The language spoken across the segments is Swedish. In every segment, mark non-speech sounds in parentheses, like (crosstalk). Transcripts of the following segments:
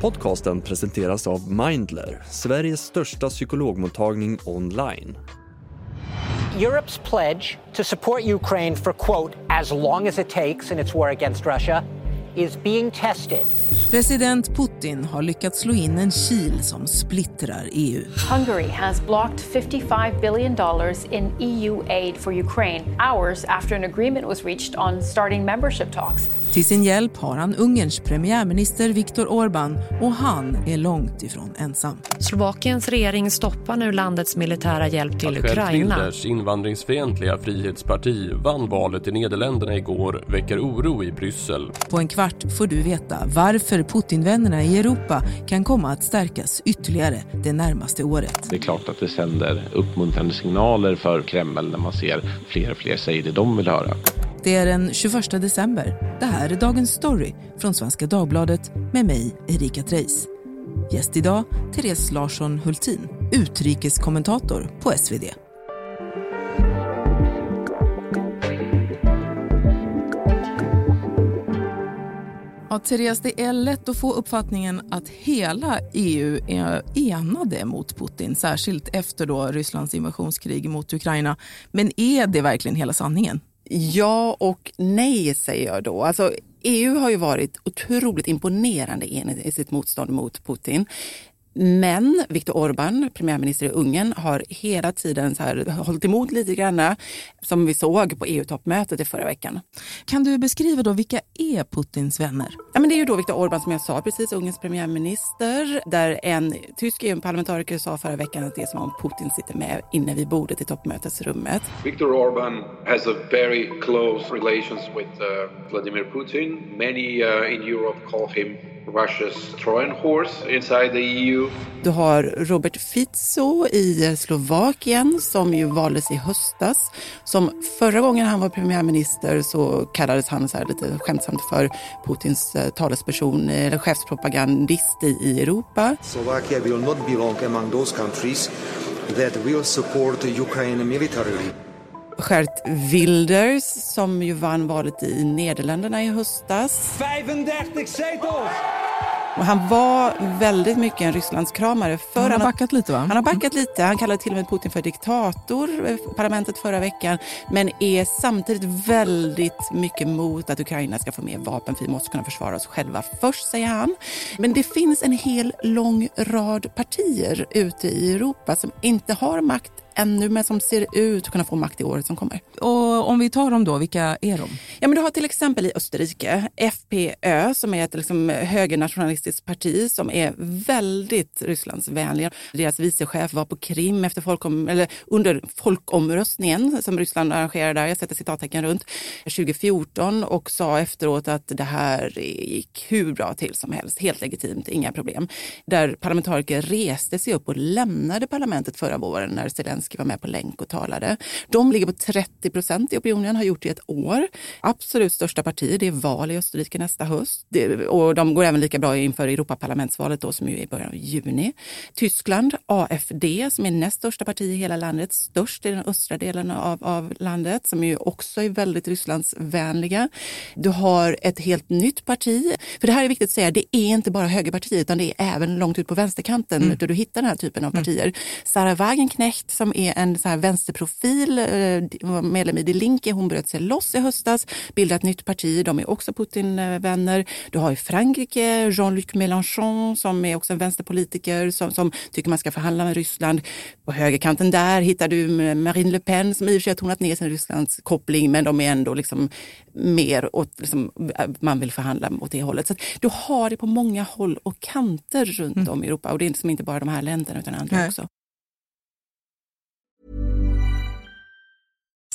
Podcasten presenteras av Mindler, Sveriges största psykologmottagning online. Europe's pledge to support Ukraine for, quote, as long as it takes in its war against Russia is being tested. President Putin har lyckats slå in en kil som splittrar EU. Hungary has blocked $55 billion in EU aid for Ukraine hours after an agreement was reached on starting membership talks. Till sin hjälp har han Ungerns premiärminister Viktor Orbán och han är långt ifrån ensam. Slovakiens regering stoppar nu landets militära hjälp till Ukraina. Wilders invandringsfientliga frihetsparti vann valet i Nederländerna igår väcker oro i Bryssel. På en kvart får du veta varför Putinvännerna i Europa kan komma att stärkas ytterligare det närmaste året. Det är klart att det sänder uppmuntrande signaler för Kreml när man ser fler och fler säger det de vill höra. Det är den 21 december. Det här är Dagens Story från Svenska Dagbladet med mig, Erika Treijs. Gäst idag, Therese Larsson Hultin, utrikeskommentator på SvD. Ja, Therese, det är lätt att få uppfattningen att hela EU är enade mot Putin, särskilt efter då Rysslands invasionskrig mot Ukraina. Men är det verkligen hela sanningen? Ja och nej säger jag då. Alltså, EU har ju varit otroligt imponerande i sitt motstånd mot Putin. Men Viktor Orbán, premiärminister i Ungern, har hela tiden så här, hållit emot lite grann, som vi såg på EU-toppmötet i förra veckan. Kan du beskriva då vilka är Putins vänner? Ja, men det är ju då Viktor Orbán som jag sa precis, Ungerns premiärminister, där en tysk EU-parlamentariker sa förra veckan att det är som om Putin sitter med inne vid bordet i toppmötesrummet. Viktor Orbán has a very close relations with uh, Vladimir Putin. Many uh, in Europe call him Russia's Trojan horse inside the EU. Du har Robert Fico i Slovakien som ju valdes i höstas. Som förra gången han var premiärminister så kallades han så här lite skämtsamt för Putins eh, talesperson eller chefspropagandist i Europa. Slovakia will not belong among those countries that will support Ukraine militarily. Gert Wilders som ju vann valet i Nederländerna i höstas. 35 setels! Och han var väldigt mycket en Rysslandskramare. För han har backat lite va? Han har backat lite. Han kallade till och med Putin för diktator i parlamentet förra veckan. Men är samtidigt väldigt mycket mot att Ukraina ska få mer vapen. För vi måste kunna försvara oss själva först, säger han. Men det finns en hel lång rad partier ute i Europa som inte har makt ännu men som ser ut att kunna få makt i året som kommer. Och om vi tar dem då, vilka är de? Ja, men du har till exempel i Österrike FPÖ som är ett liksom högernationalistiskt parti som är väldigt Rysslandsvänliga. Deras vicechef var på Krim efter folkom, eller under folkomröstningen som Ryssland arrangerade där, jag sätter citattecken runt, 2014 och sa efteråt att det här gick hur bra till som helst, helt legitimt, inga problem. Där parlamentariker reste sig upp och lämnade parlamentet förra våren när Zelensky var med på länk och talade. De ligger på 30 procent i opinionen, har gjort det i ett år. Absolut största parti, det är val i Österrike nästa höst. Det, och de går även lika bra inför Europaparlamentsvalet då, som ju är i början av juni. Tyskland, AFD, som är näst största parti i hela landet, störst i den östra delen av, av landet, som ju också är väldigt Rysslandsvänliga. Du har ett helt nytt parti. För det här är viktigt att säga, det är inte bara högerpartiet, utan det är även långt ut på vänsterkanten mm. där du hittar den här typen av partier. Mm. Sarah Wagenknecht som är en så här vänsterprofil, eh, medlem i Die Linke, hon bröt sig loss i höstas, bildade ett nytt parti, de är också Putin-vänner. Du har i Frankrike Jean-Luc Mélenchon som är också en vänsterpolitiker som, som tycker man ska förhandla med Ryssland. På högerkanten där hittar du Marine Le Pen som i och för sig har tonat ner sin Rysslands koppling men de är ändå liksom mer åt, liksom, man vill förhandla åt det hållet. Så du har det på många håll och kanter runt mm. om i Europa och det är liksom inte bara de här länderna utan andra Nej. också.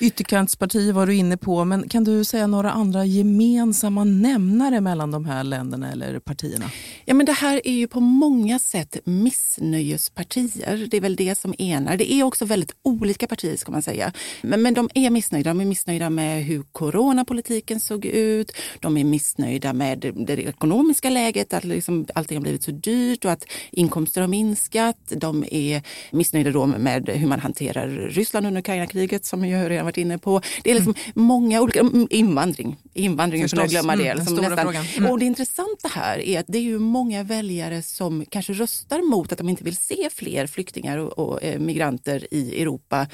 Ytterkantsparti var du inne på, men kan du säga några andra gemensamma nämnare mellan de här länderna eller partierna? Ja, men det här är ju på många sätt missnöjespartier. Det är väl det som enar. Det är också väldigt olika partier ska man säga. Men, men de är missnöjda. De är missnöjda med hur coronapolitiken såg ut. De är missnöjda med det, det ekonomiska läget, att liksom allting har blivit så dyrt och att inkomster har minskat. De är missnöjda då med hur man hanterar Ryssland under Ukraina-kriget som ju redan varit inne på. Det är liksom mm. många olika... Mm, invandring. Invandringen kunde jag glömma det. Mm, liksom nästan. Mm. Och det intressanta här är att det är ju många väljare som kanske röstar mot att de inte vill se fler flyktingar och, och eh, migranter i Europa.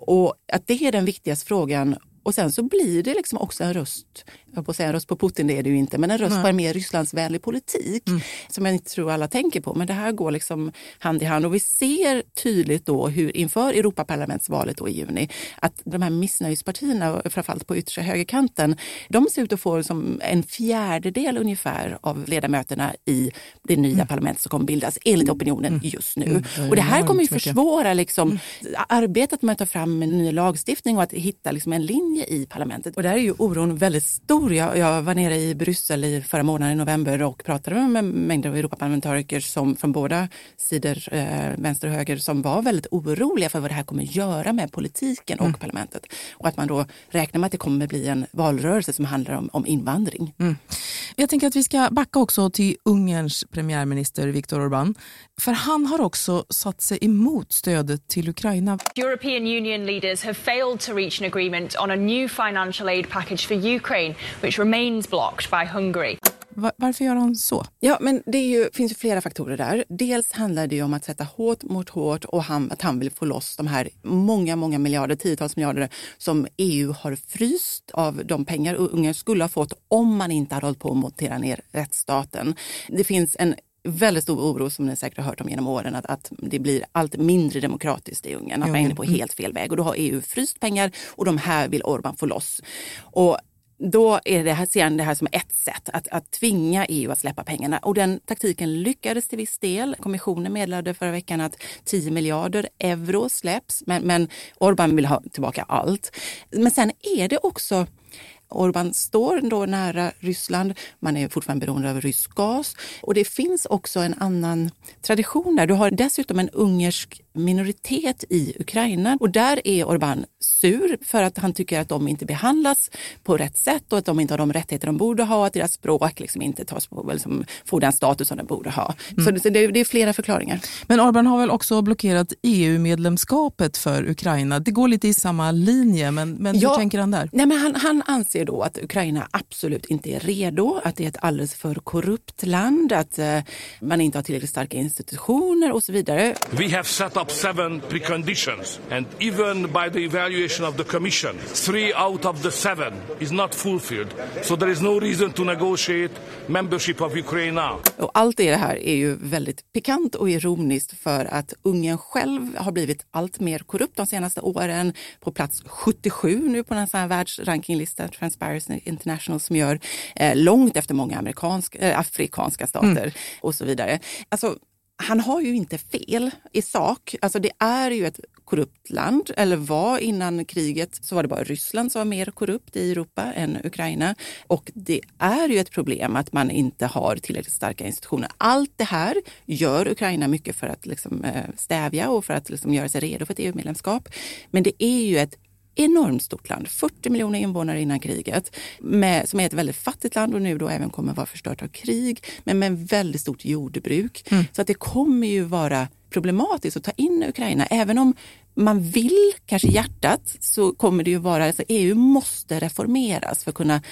Och att det är den viktigaste frågan och sen så blir det liksom också en röst, jag på att säga en röst på Putin, det är det ju inte, men en röst Nej. på en mer Rysslandsvänlig politik mm. som jag inte tror alla tänker på. Men det här går liksom hand i hand och vi ser tydligt då hur inför Europaparlamentsvalet då i juni att de här missnöjespartierna, framförallt på yttersta högerkanten, de ser ut att få som en fjärdedel ungefär av ledamöterna i det nya mm. parlamentet som kommer bildas enligt opinionen mm. just nu. Mm. Och det här kommer ju försvåra liksom, mm. arbetet med att ta fram en ny lagstiftning och att hitta liksom en linje linje i parlamentet. Och där är ju oron väldigt stor. Jag, jag var nere i Bryssel i förra månaden i november och pratade med mängder av Europaparlamentariker som från båda sidor, eh, vänster och höger, som var väldigt oroliga för vad det här kommer göra med politiken och mm. parlamentet. Och att man då räknar med att det kommer bli en valrörelse som handlar om, om invandring. Mm. Jag tänker att vi ska backa också till Ungerns premiärminister Viktor Orbán. För han har också satt sig emot stödet till Ukraina. European Union leaders have failed to reach an agreement on a new financial aid package for Ukraine which remains blocked by Hungary. Varför gör han så? Ja, men det ju, finns ju flera faktorer där. Dels handlar det om att sätta hårt mot hårt och han, att han vill få loss de här många, många miljarder, tiotals miljarder som EU har fryst av de pengar Ungern skulle ha fått om man inte hade hållit på att montera ner rättsstaten. Det finns en väldigt stor oro som ni säkert har hört om genom åren att, att det blir allt mindre demokratiskt i Ungern. Att man är inne på mm. helt fel väg och då har EU fryst pengar och de här vill Orbán få loss. Och då är det här, ser han det här som ett sätt att, att tvinga EU att släppa pengarna. Och den taktiken lyckades till viss del. Kommissionen meddelade förra veckan att 10 miljarder euro släpps, men, men Orbán vill ha tillbaka allt. Men sen är det också Orbán står då nära Ryssland. Man är fortfarande beroende av rysk gas. Och det finns också en annan tradition där. Du har dessutom en ungersk minoritet i Ukraina och där är Orbán sur för att han tycker att de inte behandlas på rätt sätt och att de inte har de rättigheter de borde ha, att deras språk liksom inte tas på, liksom, får den status som de borde ha. Mm. Så det, det, är flera förklaringar. Men Orbán har väl också blockerat EU-medlemskapet för Ukraina. Det går lite i samma linje, men, men ja, hur tänker han där? Nej, men han, han anser då att Ukraina absolut inte är redo, att det är ett alldeles för korrupt land, att uh, man inte har tillräckligt starka institutioner och så vidare. We have set up seven preconditions and even by the evaluation of the commission, three out of the seven is not fulfilled. So there is no reason to negotiate membership of Ukraine now. Och allt det här är ju väldigt pikant och ironiskt för att Ungern själv har blivit allt mer korrupt de senaste åren. På plats 77 nu på en sån här världsrankinglista, Transparency International, som gör eh, långt efter många amerikanska, eh, afrikanska stater mm. och så vidare. Alltså, han har ju inte fel i sak. Alltså det är ju ett korrupt land, eller var innan kriget så var det bara Ryssland som var mer korrupt i Europa än Ukraina. Och det är ju ett problem att man inte har tillräckligt starka institutioner. Allt det här gör Ukraina mycket för att liksom eh, stävja och för att liksom göra sig redo för ett EU-medlemskap. Men det är ju ett enormt stort land, 40 miljoner invånare innan kriget, med, som är ett väldigt fattigt land och nu då även kommer vara förstört av krig, men med väldigt stort jordbruk. Mm. Så att det kommer ju vara problematiskt att ta in Ukraina, även om man vill, kanske hjärtat, så kommer det ju vara, alltså EU måste reformeras för att kunna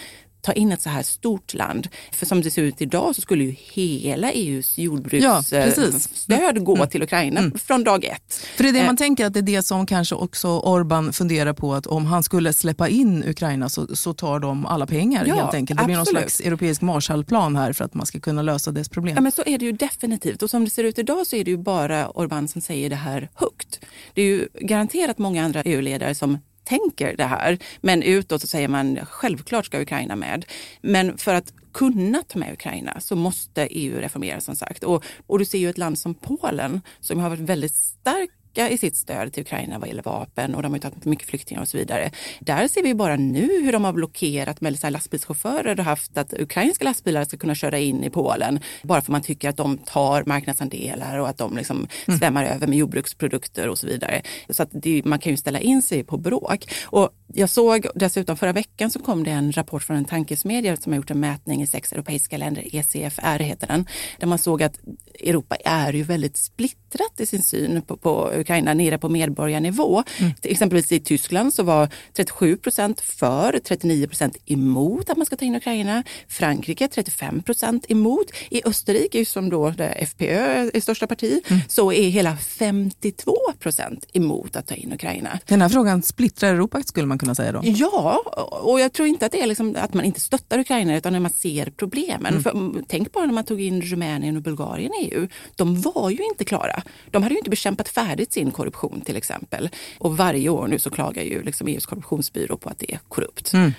ta in ett så här stort land. För som det ser ut idag så skulle ju hela EUs jordbruksstöd ja, gå mm. till Ukraina mm. från dag ett. För det är det man tänker att det är det som kanske också Orban funderar på att om han skulle släppa in Ukraina så, så tar de alla pengar ja, helt enkelt. Det blir någon slags europeisk Marshallplan här för att man ska kunna lösa dess problem. Ja men så är det ju definitivt och som det ser ut idag så är det ju bara Orban som säger det här högt. Det är ju garanterat många andra EU-ledare som tänker det här. Men utåt så säger man självklart ska Ukraina med. Men för att kunna ta med Ukraina så måste EU reformeras som sagt. Och, och du ser ju ett land som Polen som har varit väldigt starkt styrka i sitt stöd till Ukraina vad gäller vapen och de har tagit mycket flyktingar och så vidare. Där ser vi bara nu hur de har blockerat med så lastbilschaufförer och haft att ukrainska lastbilar ska kunna köra in i Polen bara för man tycker att de tar marknadsandelar och att de liksom mm. svämmar över med jordbruksprodukter och så vidare. Så att det, man kan ju ställa in sig på bråk. Och jag såg dessutom förra veckan så kom det en rapport från en tankesmedja som har gjort en mätning i sex europeiska länder, ECFR heter den, där man såg att Europa är ju väldigt splittrat i sin syn på, på Ukraina nere på medborgarnivå. Mm. Exempelvis i Tyskland så var 37 procent för, 39 procent emot att man ska ta in Ukraina. Frankrike 35 procent emot. I Österrike, som då FPÖ är största parti, mm. så är hela 52 procent emot att ta in Ukraina. Den här frågan splittrar Europa skulle man kunna säga då? Ja, och jag tror inte att det är liksom att man inte stöttar Ukraina utan att man ser problemen. Mm. För, tänk bara när man tog in Rumänien och Bulgarien i EU. De var ju inte klara. De hade ju inte bekämpat färdigt sin korruption till exempel. Och varje år nu så klagar ju liksom EUs korruptionsbyrå på att det är korrupt. Mm.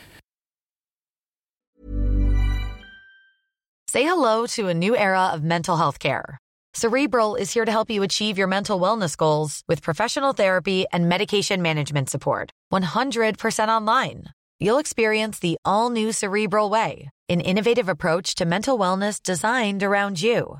Say hello to a new era of mental health care. Cerebral is here to help you achieve your mental wellness goals with professional therapy and medication management support. 100% online. You'll experience the all new Cerebral Way, an innovative approach to mental wellness designed around you.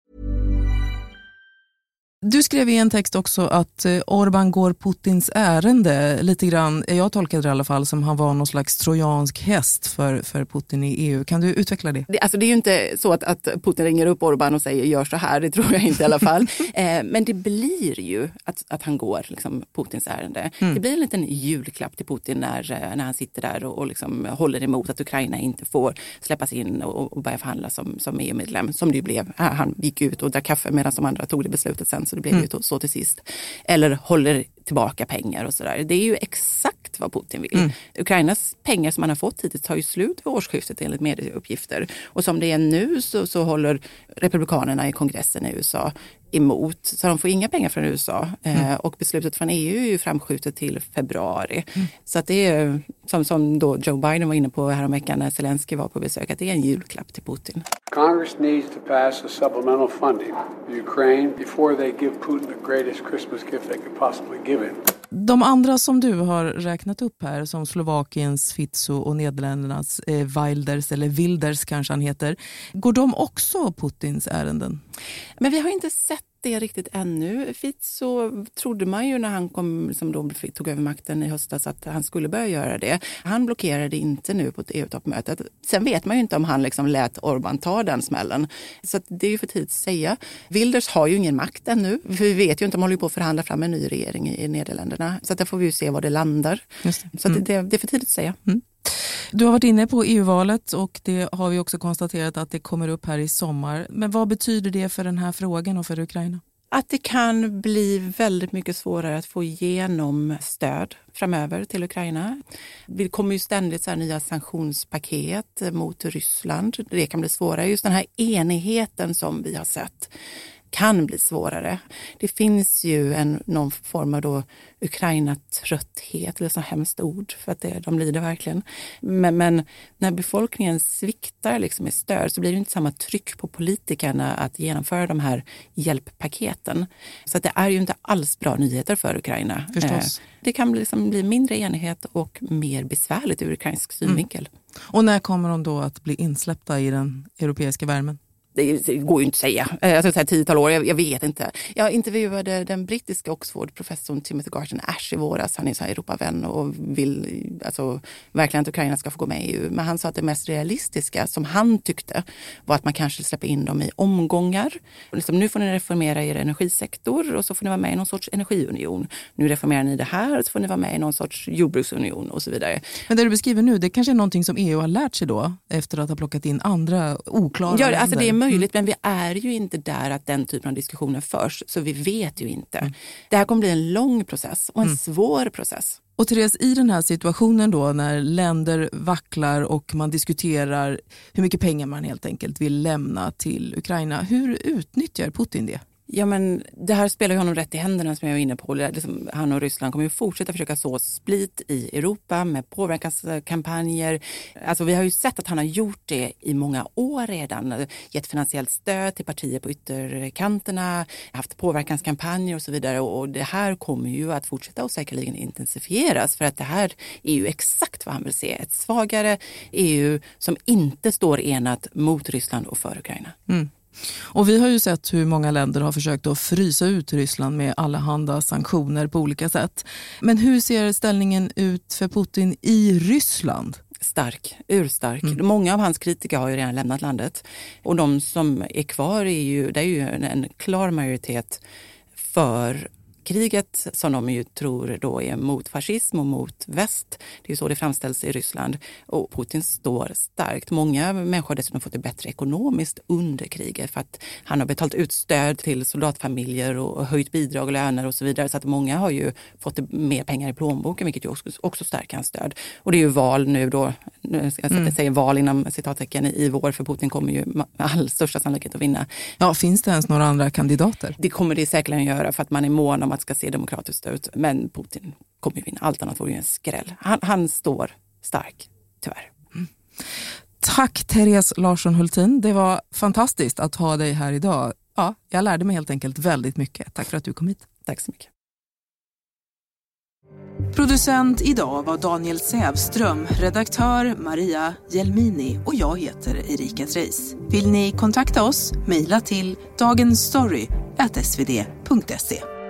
Du skrev i en text också att eh, Orban går Putins ärende lite grann, jag tolkade det i alla fall som han var någon slags trojansk häst för, för Putin i EU. Kan du utveckla det? det alltså det är ju inte så att, att Putin ringer upp Orban och säger gör så här, det tror jag inte i alla fall. (laughs) eh, men det blir ju att, att han går liksom, Putins ärende. Mm. Det blir en liten julklapp till Putin när, eh, när han sitter där och, och liksom håller emot att Ukraina inte får släppas in och, och börja förhandla som, som EU-medlem, som det ju blev. Han gick ut och drack kaffe medan de andra tog det beslutet sen så det blev mm. ju så till sist. Eller håller tillbaka pengar och sådär. Det är ju exakt vad Putin vill. Mm. Ukrainas pengar som man har fått hittills tar ju slut vid årsskiftet enligt medieuppgifter. Och som det är nu så, så håller Republikanerna i kongressen i USA emot. Så de får inga pengar från USA eh, mm. och beslutet från EU är ju framskjutet till februari. Mm. Så att det är som, som då Joe Biden var inne på häromveckan när Zelensky var på besök, att det är en julklapp till Putin. Congress needs to pass a supplemental funding for Ukraine before they give Putin the greatest Christmas gift they could possibly give him. De andra som du har räknat upp här, som Slovakiens Fitzo och Nederländernas eh, Wilders, eller Wilders kanske han heter, går de också Putins ärenden? Men vi har inte sett det riktigt ännu. så trodde man ju när han kom, liksom då tog över makten i höstas att han skulle börja göra det. Han blockerade inte nu på EU-toppmötet. Sen vet man ju inte om han liksom lät Orban ta den smällen. Så det är ju för tidigt att säga. Wilders har ju ingen makt ännu. För vi vet ju inte de håller på att förhandla fram en ny regering i Nederländerna. Så där får vi ju se var det landar. Det. Så mm. det, det, är för tidigt att säga. Mm. Du har varit inne på EU-valet och det har vi också konstaterat att det kommer upp här i sommar. Men vad betyder det för den här frågan och för Ukraina? Att det kan bli väldigt mycket svårare att få igenom stöd framöver till Ukraina. Det kommer ju ständigt så nya sanktionspaket mot Ryssland. Det kan bli svårare. Just den här enigheten som vi har sett kan bli svårare. Det finns ju en, någon form av då Ukraina-trötthet, eller så hemskt ord, för att det, de lider verkligen. Men, men, när befolkningen sviktar liksom i stöd så blir det inte samma tryck på politikerna att genomföra de här hjälppaketen. Så att det är ju inte alls bra nyheter för Ukraina. Förstås. Eh, det kan liksom bli mindre enighet och mer besvärligt ur ukrainsk synvinkel. Mm. Och när kommer de då att bli insläppta i den europeiska värmen? Det, går ju inte att säga. Eh, jag ska säga tiotal år, jag, jag, vet inte. Jag intervjuade den brittiska Oxford-professorn Timothy Garton Ash i våras. Han är så Europavän och vill alltså, verkligen att Ukraina ska få gå med i EU. Men han sa att det mest realistiska som han tyckte var att man kanske släpper in dem i omgångar. Liksom, nu får ni reformera er energisektor och så får ni vara med i någon sorts energiunion. Nu reformerar ni det här och så får ni vara med i någon sorts jordbruksunion och så vidare. Men det du beskriver nu, det kanske är någonting som EU har lärt sig då efter att ha plockat in andra oklara ja, länder? Alltså är möjligt, men vi är ju inte där att den typen av diskussioner förs, så vi vet ju inte. Mm. Det här kommer bli en lång process och en mm. svår process. Och Therese, i den här situationen då när länder vacklar och man diskuterar hur mycket pengar man helt enkelt vill lämna till Ukraina, hur utnyttjar Putin det? Ja, men det här spelar ju honom rätt i händerna som jag var inne på. Liksom, han och Ryssland kommer ju fortsätta försöka så split i Europa med påverkanskampanjer. Alltså, vi har ju sett att han har gjort det i många år redan. Gett finansiellt stöd till partier på ytterkanterna, haft påverkanskampanjer och så vidare. Och det här kommer ju att fortsätta och säkerligen intensifieras för att det här är ju exakt vad han vill se. Ett svagare EU som inte står enat mot Ryssland och för Ukraina. Mm. Och vi har ju sett hur många länder har försökt att frysa ut Ryssland med allehanda sanktioner på olika sätt. Men hur ser ställningen ut för Putin i Ryssland? Stark, urstark. Mm. Många av hans kritiker har ju redan lämnat landet. Och de som är kvar är ju, det är ju en, en klar majoritet för kriget som de ju tror då är mot fascism och mot väst. Det är så det framställs i Ryssland. Och Putin står starkt. Många människor har dessutom fått det bättre ekonomiskt under kriget för att han har betalat ut stöd till soldatfamiljer och höjt bidrag och löner och så vidare. Så att många har ju fått mer pengar i plånboken vilket ju också, också stärker hans stöd. Och det är ju val nu då, jag mm. säger val inom citattecken i vår för Putin kommer ju med all största sannolikhet att vinna. Ja, finns det ens några andra kandidater? Det kommer det säkerligen göra för att man är mån om att det ska se demokratiskt ut. Men Putin kommer ju vinna. Allt annat vore ju en skräll. Han, han står stark, tyvärr. Mm. Tack Therese Larsson Hultin. Det var fantastiskt att ha dig här idag. Ja, jag lärde mig helt enkelt väldigt mycket. Tack för att du kom hit. Tack så mycket. Producent idag var Daniel Sävström, redaktör Maria Jelmini och jag heter Erika Treijs. Vill ni kontakta oss? Mejla till dagensstory.svd.se.